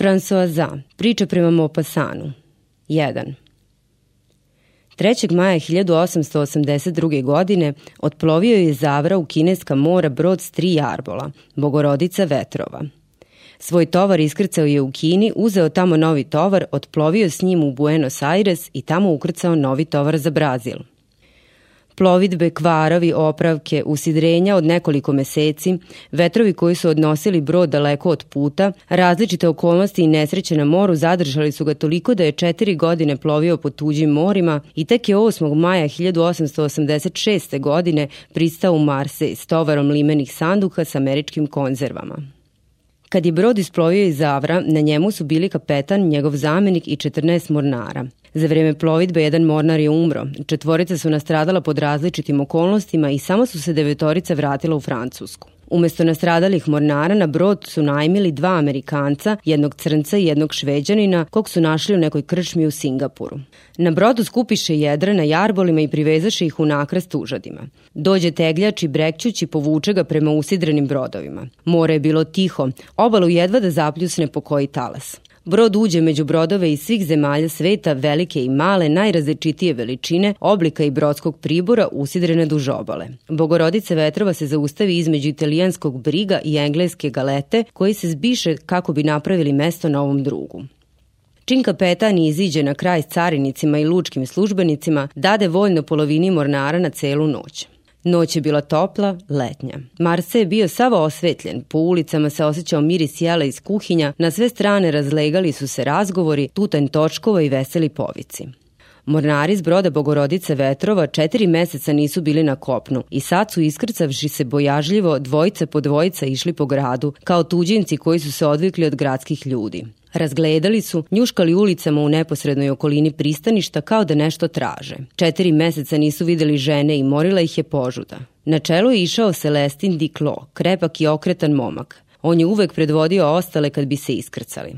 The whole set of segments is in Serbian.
François priča prema Mopasanu. 1. 3. maja 1882. godine otplovio je Zavra u kineska mora brod s tri jarbola, Bogorodica Vetrova. Svoj tovar iskrcao je u Kini, uzeo tamo novi tovar, otplovio s njim u Buenos Aires i tamo ukrcao novi tovar za Brazil – plovidbe, kvarovi, opravke, usidrenja od nekoliko meseci, vetrovi koji su odnosili brod daleko od puta, različite okolnosti i nesreće na moru zadržali su ga toliko da je četiri godine plovio po tuđim morima i tek je 8. maja 1886. godine pristao u Marse s tovarom limenih sanduka sa američkim konzervama. Kad je brod isplovio iz Zavra, na njemu su bili kapetan, njegov zamenik i 14 mornara. Za vreme plovidbe jedan mornar je umro, četvorica su nastradala pod različitim okolnostima i samo su se devetorica vratila u Francusku. Umesto nastradalih mornara na brod su najmili dva Amerikanca, jednog crnca i jednog šveđanina, kog su našli u nekoj krčmi u Singapuru. Na brodu skupiše jedra na jarbolima i privezaše ih u nakrast užadima. Dođe tegljač i brekćući povuče ga prema usidrenim brodovima. More je bilo tiho, obalu jedva da zapljusne po koji talas. Brod uđe među brodove iz svih zemalja sveta, velike i male, najrazličitije veličine, oblika i brodskog pribora usidrene duž obale. Bogorodice vetrova se zaustavi između italijanskog briga i engleske galete, koji se zbiše kako bi napravili mesto na ovom drugu. Čin kapetan iziđe na kraj s carinicima i lučkim službenicima, dade voljno polovini mornara na celu noć. Noć je bila topla, letnja. Marse je bio savo osvetljen, po ulicama se osjećao miris jela iz kuhinja, na sve strane razlegali su se razgovori, tutanj točkova i veseli povici. Mornari iz broda Bogorodice Vetrova četiri meseca nisu bili na kopnu i sad su iskrcavši se bojažljivo dvojica po dvojica išli po gradu, kao tuđinci koji su se odvikli od gradskih ljudi. Razgledali su, njuškali ulicama u neposrednoj okolini pristaništa kao da nešto traže. Četiri meseca nisu videli žene i morila ih je požuda. Na čelu je išao Celestin Diklo, krepak i okretan momak. On je uvek predvodio ostale kad bi se iskrcali.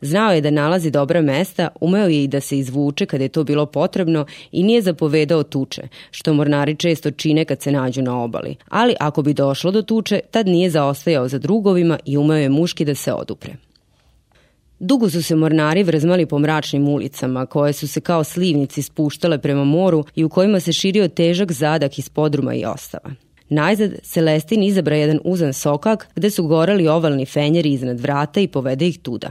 Znao je da nalazi dobra mesta, umeo je i da se izvuče kada je to bilo potrebno i nije zapovedao tuče, što mornari često čine kad se nađu na obali. Ali ako bi došlo do tuče, tad nije zaostajao za drugovima i umeo je muški da se odupre. Dugo su se mornari vrzmali po mračnim ulicama, koje su se kao slivnici spuštale prema moru i u kojima se širio težak zadak iz podruma i ostava. Najzad, Celestin izabra jedan uzan sokak gde su gorali ovalni fenjeri iznad vrata i povede ih tuda.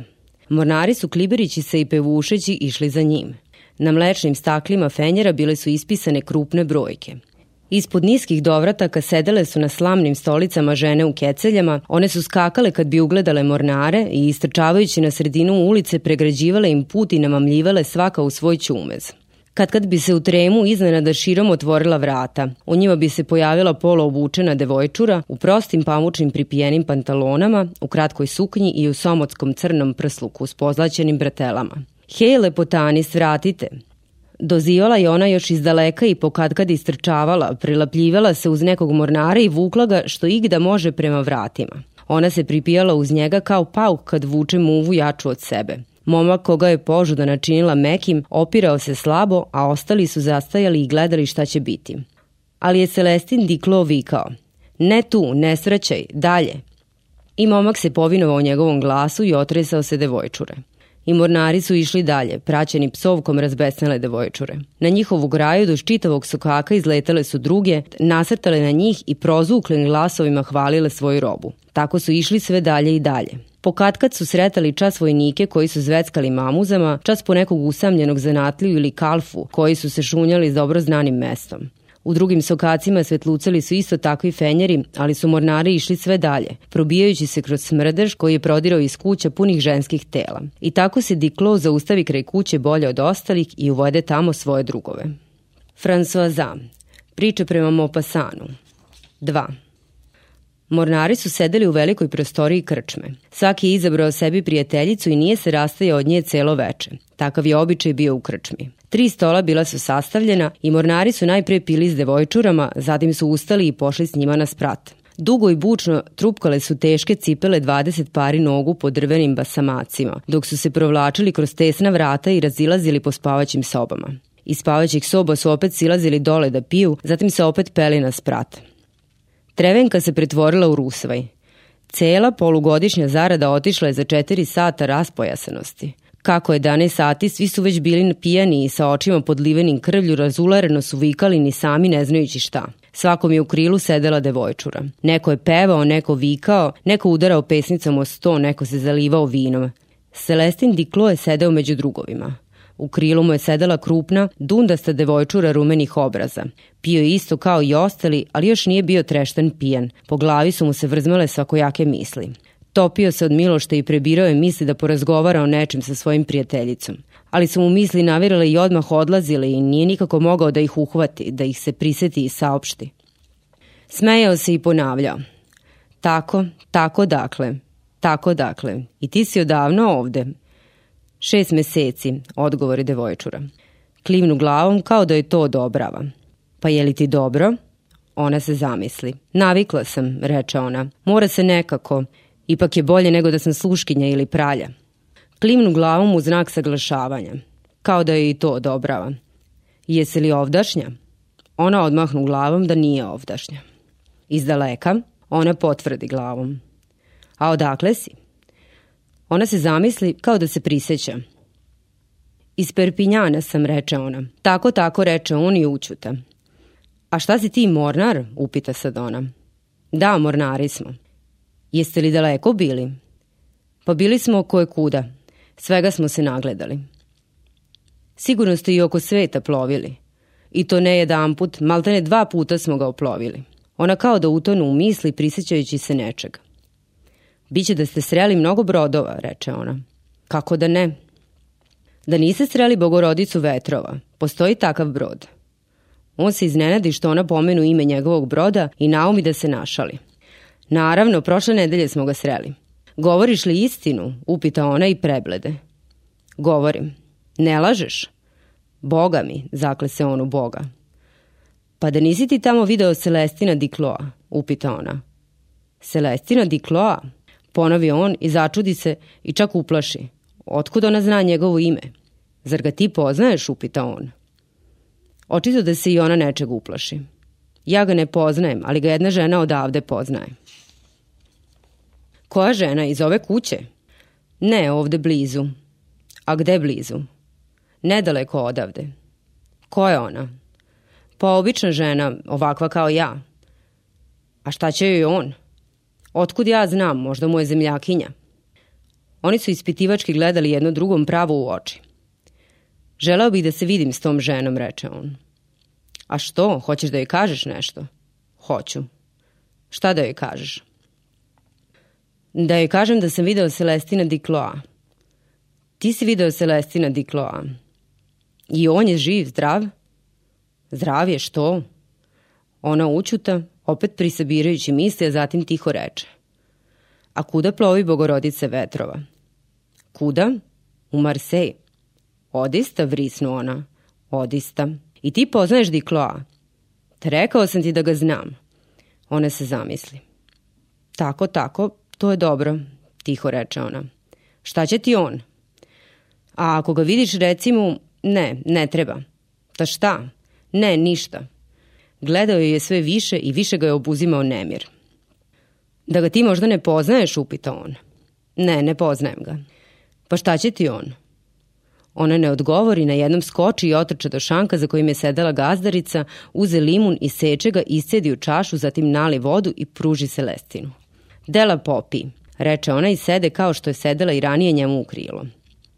Mornari su kliberići se i pevušeći išli za njim. Na mlečnim staklima fenjera bile su ispisane krupne brojke – Ispod niskih dovrataka sedele su na slamnim stolicama žene u keceljama, one su skakale kad bi ugledale mornare i istrčavajući na sredinu ulice pregrađivale im put i namamljivale svaka u svoj čumez. Kad kad bi se u tremu iznenada širom otvorila vrata, u njima bi se pojavila polo obučena devojčura u prostim pamučnim pripijenim pantalonama, u kratkoj suknji i u somotskom crnom prsluku s pozlaćenim bratelama. Hej, lepotani, svratite, Dozivala je ona još iz daleka i pokadkad istrčavala, prilapljivala se uz nekog mornara i vukla ga što igda može prema vratima. Ona se pripijala uz njega kao pauk kad vuče muvu jaču od sebe. Momak koga je požuda načinila mekim, opirao se slabo, a ostali su zastajali i gledali šta će biti. Ali je Celestin Diklo vikao, ne tu, ne srećaj, dalje. I momak se povinovao njegovom glasu i otresao se devojčure i mornari su išli dalje, praćeni psovkom razbesnele devojčure. Na njihovu graju do čitavog sokaka izletale su druge, nasrtale na njih i prozuklim glasovima hvalile svoju robu. Tako su išli sve dalje i dalje. Pokatkad su sretali čas vojnike koji su zveckali mamuzama, čas po nekog usamljenog zanatliju ili kalfu koji su se šunjali s dobro znanim mestom. U drugim sokacima svetlucali su isto takvi fenjeri, ali su mornari išli sve dalje, probijajući se kroz smrdež koji je prodirao iz kuća punih ženskih tela. I tako se Diklo zaustavi kraj kuće bolje od ostalih i uvode tamo svoje drugove. François Priče prema Mopasanu 2. Mornari su sedeli u velikoj prostoriji krčme. Svaki je izabrao sebi prijateljicu i nije se rastajao od nje celo veče. Takav je običaj bio u krčmi. Tri stola bila su sastavljena i mornari su najpre pili s devojčurama, zatim su ustali i pošli s njima na sprat. Dugo i bučno trupkale su teške cipele 20 pari nogu po drvenim basamacima, dok su se provlačili kroz tesna vrata i razilazili po spavaćim sobama. Iz spavaćih soba su opet silazili dole da piju, zatim se opet peli na sprat. Trevenka se pretvorila u rusvaj. Cela polugodišnja zarada otišla je za četiri sata raspojasanosti. Kako je 11 sati, svi su već bili pijani i sa očima podlivenim krvlju razulareno su vikali ni sami ne znajući šta. Svakom je u krilu sedela devojčura. Neko je pevao, neko vikao, neko udarao pesnicom o sto, neko se zalivao vinom. Celestin Diklo je sedeo među drugovima. U krilu mu je sedela krupna, dundasta devojčura rumenih obraza. Pio je isto kao i ostali, ali još nije bio trešten pijan. Po glavi su mu se vrzmale svakojake misli. Topio se od milošte i prebirao je misli da porazgovara o nečem sa svojim prijateljicom. Ali su mu misli navirale i odmah odlazile i nije nikako mogao da ih uhvati, da ih se priseti i saopšti. Smejao se i ponavljao. Tako, tako dakle, tako dakle. I ti si odavno ovde. Šest meseci, odgovori devojčura. Klivnu glavom kao da je to odobrava. Pa je li ti dobro? Ona se zamisli. Navikla sam, reče ona. Mora se nekako. Ipak je bolje nego da sam sluškinja ili pralja. Klimnu glavom u znak saglašavanja. Kao da je i to odobrava. Jesi li ovdašnja? Ona odmahnu glavom da nije ovdašnja. Iz daleka ona potvrdi glavom. A odakle si? Ona se zamisli kao da se priseća. Iz Perpinjana sam, reče ona. Tako, tako, reče on i učuta. A šta si ti, mornar? upita sad ona. Da, mornari smo. Jeste li daleko bili? Pa bili smo koje kuda. Svega smo se nagledali. Sigurno ste i oko sveta plovili. I to ne jedan put, maltene dva puta smo ga oplovili. Ona kao da utonu u misli prisjećajući se nečega. Biće da ste sreli mnogo brodova, reče ona. Kako da ne? Da niste sreli bogorodicu vetrova. Postoji takav brod. On se iznenadi što ona pomenu ime njegovog broda i naumi da se našali. Naravno, prošle nedelje smo ga sreli. Govoriš li istinu? Upita ona i preblede. Govorim. Ne lažeš? Boga mi, zakle se on u Boga. Pa da nisi ti tamo video Celestina Dikloa? Upita ona. Celestina Dikloa? Ponovi on i začudi se i čak uplaši. Otkud ona zna njegovo ime? Zar ga ti poznaješ? Upita on. Očito da se i ona nečeg uplaši. Ja ga ne poznajem, ali ga jedna žena odavde poznaje. Koja žena iz ove kuće? Ne, ovde blizu. A gde blizu? Nedaleko odavde. Ko je ona? Pa obična žena, ovakva kao ja. A šta će joj on? Otkud ja znam, možda mu je zemljakinja. Oni su ispitivački gledali jedno drugom pravo u oči. Želeo bih da se vidim s tom ženom, reče on. A što, hoćeš da joj kažeš nešto? Hoću. Šta da joj kažeš? Da joj kažem da sam video Celestina Dikloa. Ti si video Celestina Dikloa. I on je živ, zdrav? Zdrav je, što? Ona učuta, opet prisabirajući misli, a zatim tiho reče. A kuda plovi bogorodice vetrova? Kuda? U Marsej. Odista, vrisnu ona. Odista. I ti poznaješ Dikloa? Te rekao sam ti da ga znam. Ona se zamisli. Tako, tako, to je dobro, tiho reče ona. Šta će ti on? A ako ga vidiš, reci mu, ne, ne treba. Ta šta? Ne, ništa. Gledao je sve više i više ga je obuzimao nemir. Da ga ti možda ne poznaješ, upita on. Ne, ne poznajem ga. Pa šta će ti on? Ona ne odgovori, na jednom skoči i otrča do šanka za kojim je sedela gazdarica, uze limun i seče ga, iscedi u čašu, zatim nali vodu i pruži Celestinu. Dela popi, reče ona i sede kao što je sedela i ranije njemu u krilo.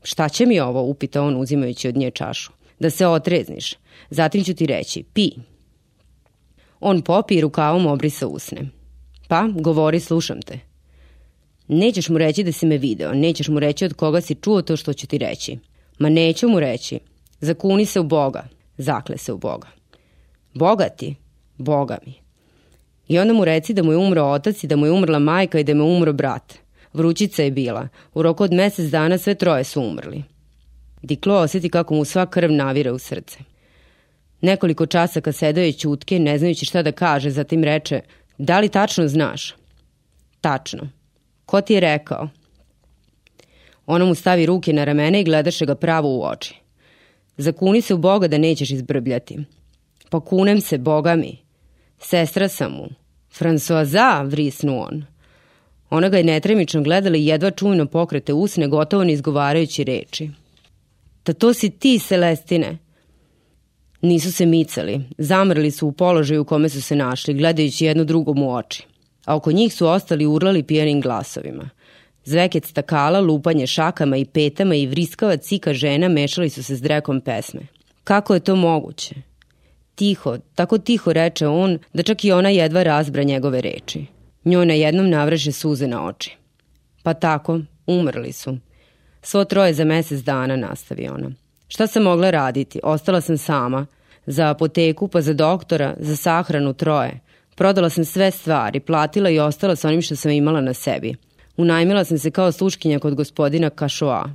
Šta će mi ovo, upita on uzimajući od nje čašu. Da se otrezniš. Zatim ću ti reći, pi. On popi i rukavom obrisa usne. Pa, govori, slušam te. Nećeš mu reći da si me video, nećeš mu reći od koga si čuo to što ću ti reći. Ma neću mu reći. Zakuni se u Boga. Zakle se u Boga. Boga ti? Boga mi. I onda mu reci da mu je umro otac i da mu je umrla majka i da mu je umro brat. Vrućica je bila. U roku od mesec dana sve troje su umrli. Diklo osjeti kako mu sva krv navira u srce. Nekoliko časaka sedao je ćutke, ne znajući šta da kaže, zatim reče, da li tačno znaš? Tačno. Ko ti je rekao? Ona mu stavi ruke na ramene i gledaše ga pravo u oči. Zakuni se u Boga da nećeš izbrbljati. Pa kunem se, Boga mi. Sestra sam mu. Françoisa, vrisnu on. Ona ga je netremično gledala i jedva čujno pokrete usne, gotovo ne izgovarajući reči. Da to si ti, Celestine. Nisu se micali, zamrli su u položaju u kome su se našli, gledajući jedno drugom u oči. A oko njih su ostali urlali pijanim glasovima. Zveket stakala, lupanje šakama i petama i vriskava cika žena mešali su se s drekom pesme. Kako je to moguće? Tiho, tako tiho reče on, da čak i ona jedva razbra njegove reči. Njoj na jednom navreže suze na oči. Pa tako, umrli su. Svo troje za mesec dana, nastavi ona. Šta sam mogla raditi? Ostala sam sama. Za apoteku, pa za doktora, za sahranu troje. Prodala sam sve stvari, platila i ostala sa onim što sam imala na sebi. Unajmila sam se kao sluškinja kod gospodina Kašoa.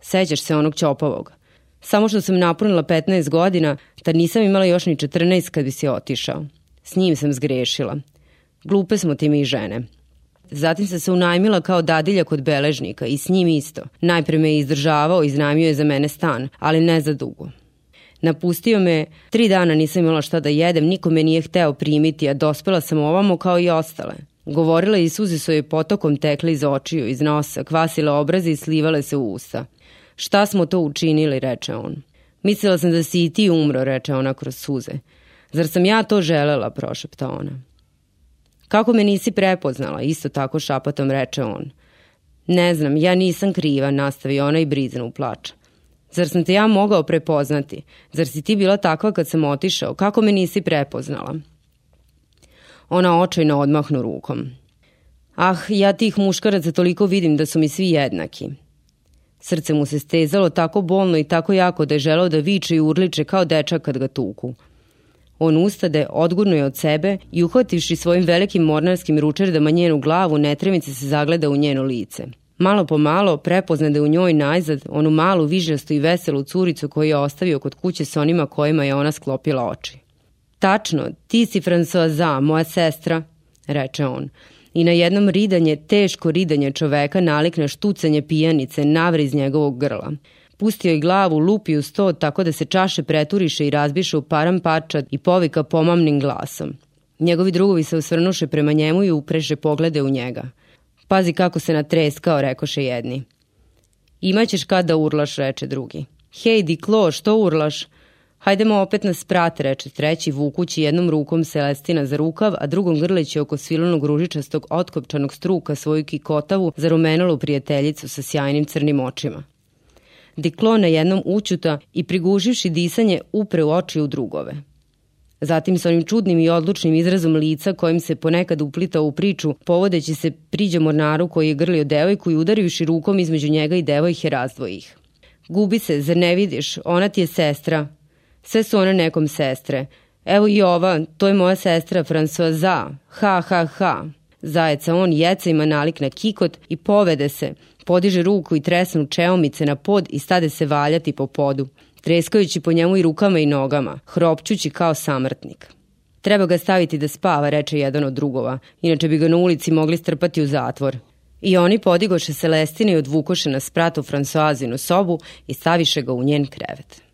Sećaš se onog Ćopovog? Samo što sam napunila 15 godina, tad nisam imala još ni 14 kad bi se otišao. S njim sam zgrešila. Glupe smo ti mi žene. Zatim sam se unajmila kao dadilja kod beležnika i s njim isto. Najpre me je izdržavao i iznajmio je za mene stan, ali ne za dugo. Napustio me, tri dana nisam imala šta da jedem, niko me nije hteo primiti, a dospela sam ovamo kao i ostale. Govorila i suze su joj potokom tekle iz očiju, iz nosa, kvasile obraze i slivale se u usta. Šta smo to učinili, reče on. Mislila sam da si i ti umro, reče ona kroz suze. Zar sam ja to želela, prošepta ona. Kako me nisi prepoznala, isto tako šapatom reče on. Ne znam, ja nisam kriva, nastavi ona i brizna u plač. Zar sam te ja mogao prepoznati? Zar si ti bila takva kad sam otišao? Kako me nisi prepoznala? Ona očajno odmahnu rukom. Ah, ja tih muškaraca toliko vidim da su mi svi jednaki. Srce mu se stezalo tako bolno i tako jako da je želao da viče i urliče kao dečak kad ga tuku. On ustade, odgurno je od sebe i uhvativši svojim velikim mornarskim ručerdama njenu glavu, netremice se zagleda u njeno lice. Malo po malo prepozna da u njoj najzad onu malu vižastu i veselu curicu koju je ostavio kod kuće sa onima kojima je ona sklopila oči. Tačno, ti si Françoisa, moja sestra, reče on. I na jednom ridanje, teško ridanje čoveka nalikne štucanje pijanice, navre iz njegovog grla. Pustio je glavu, lupi u sto tako da se čaše preturiše i razbiše u param parčad i povika pomamnim glasom. Njegovi drugovi se osvrnuše prema njemu i upreše poglede u njega. Pazi kako se natreskao, rekoše jedni. Imaćeš kad da urlaš, reče drugi. Hej, Diklo, što urlaš? Hajdemo opet na sprat, reče treći, vukući jednom rukom Celestina za rukav, a drugom grleći oko svilanog ružičastog otkopčanog struka svoju kikotavu za rumenalu prijateljicu sa sjajnim crnim očima. Diklo na jednom učuta i priguživši disanje upre u oči u drugove. Zatim sa onim čudnim i odlučnim izrazom lica kojim se ponekad uplitao u priču, povodeći se priđe mornaru koji je grlio devojku i udarivši rukom između njega i devojke razdvoji. Gubi se, zar ne vidiš, ona ti je sestra. Sve su one nekom sestre. Evo i ova, to je moja sestra Françoisa. Ha, ha, ha. Zajeca on jeca ima nalik na kikot i povede se, podiže ruku i tresnu čeomice na pod i stade se valjati po podu, treskajući po njemu i rukama i nogama, hropćući kao samrtnik. Treba ga staviti da spava, reče jedan od drugova, inače bi ga na ulici mogli strpati u zatvor. I oni podigoše Celestine i odvukoše na spratu Fransoazinu sobu i staviše ga u njen krevet.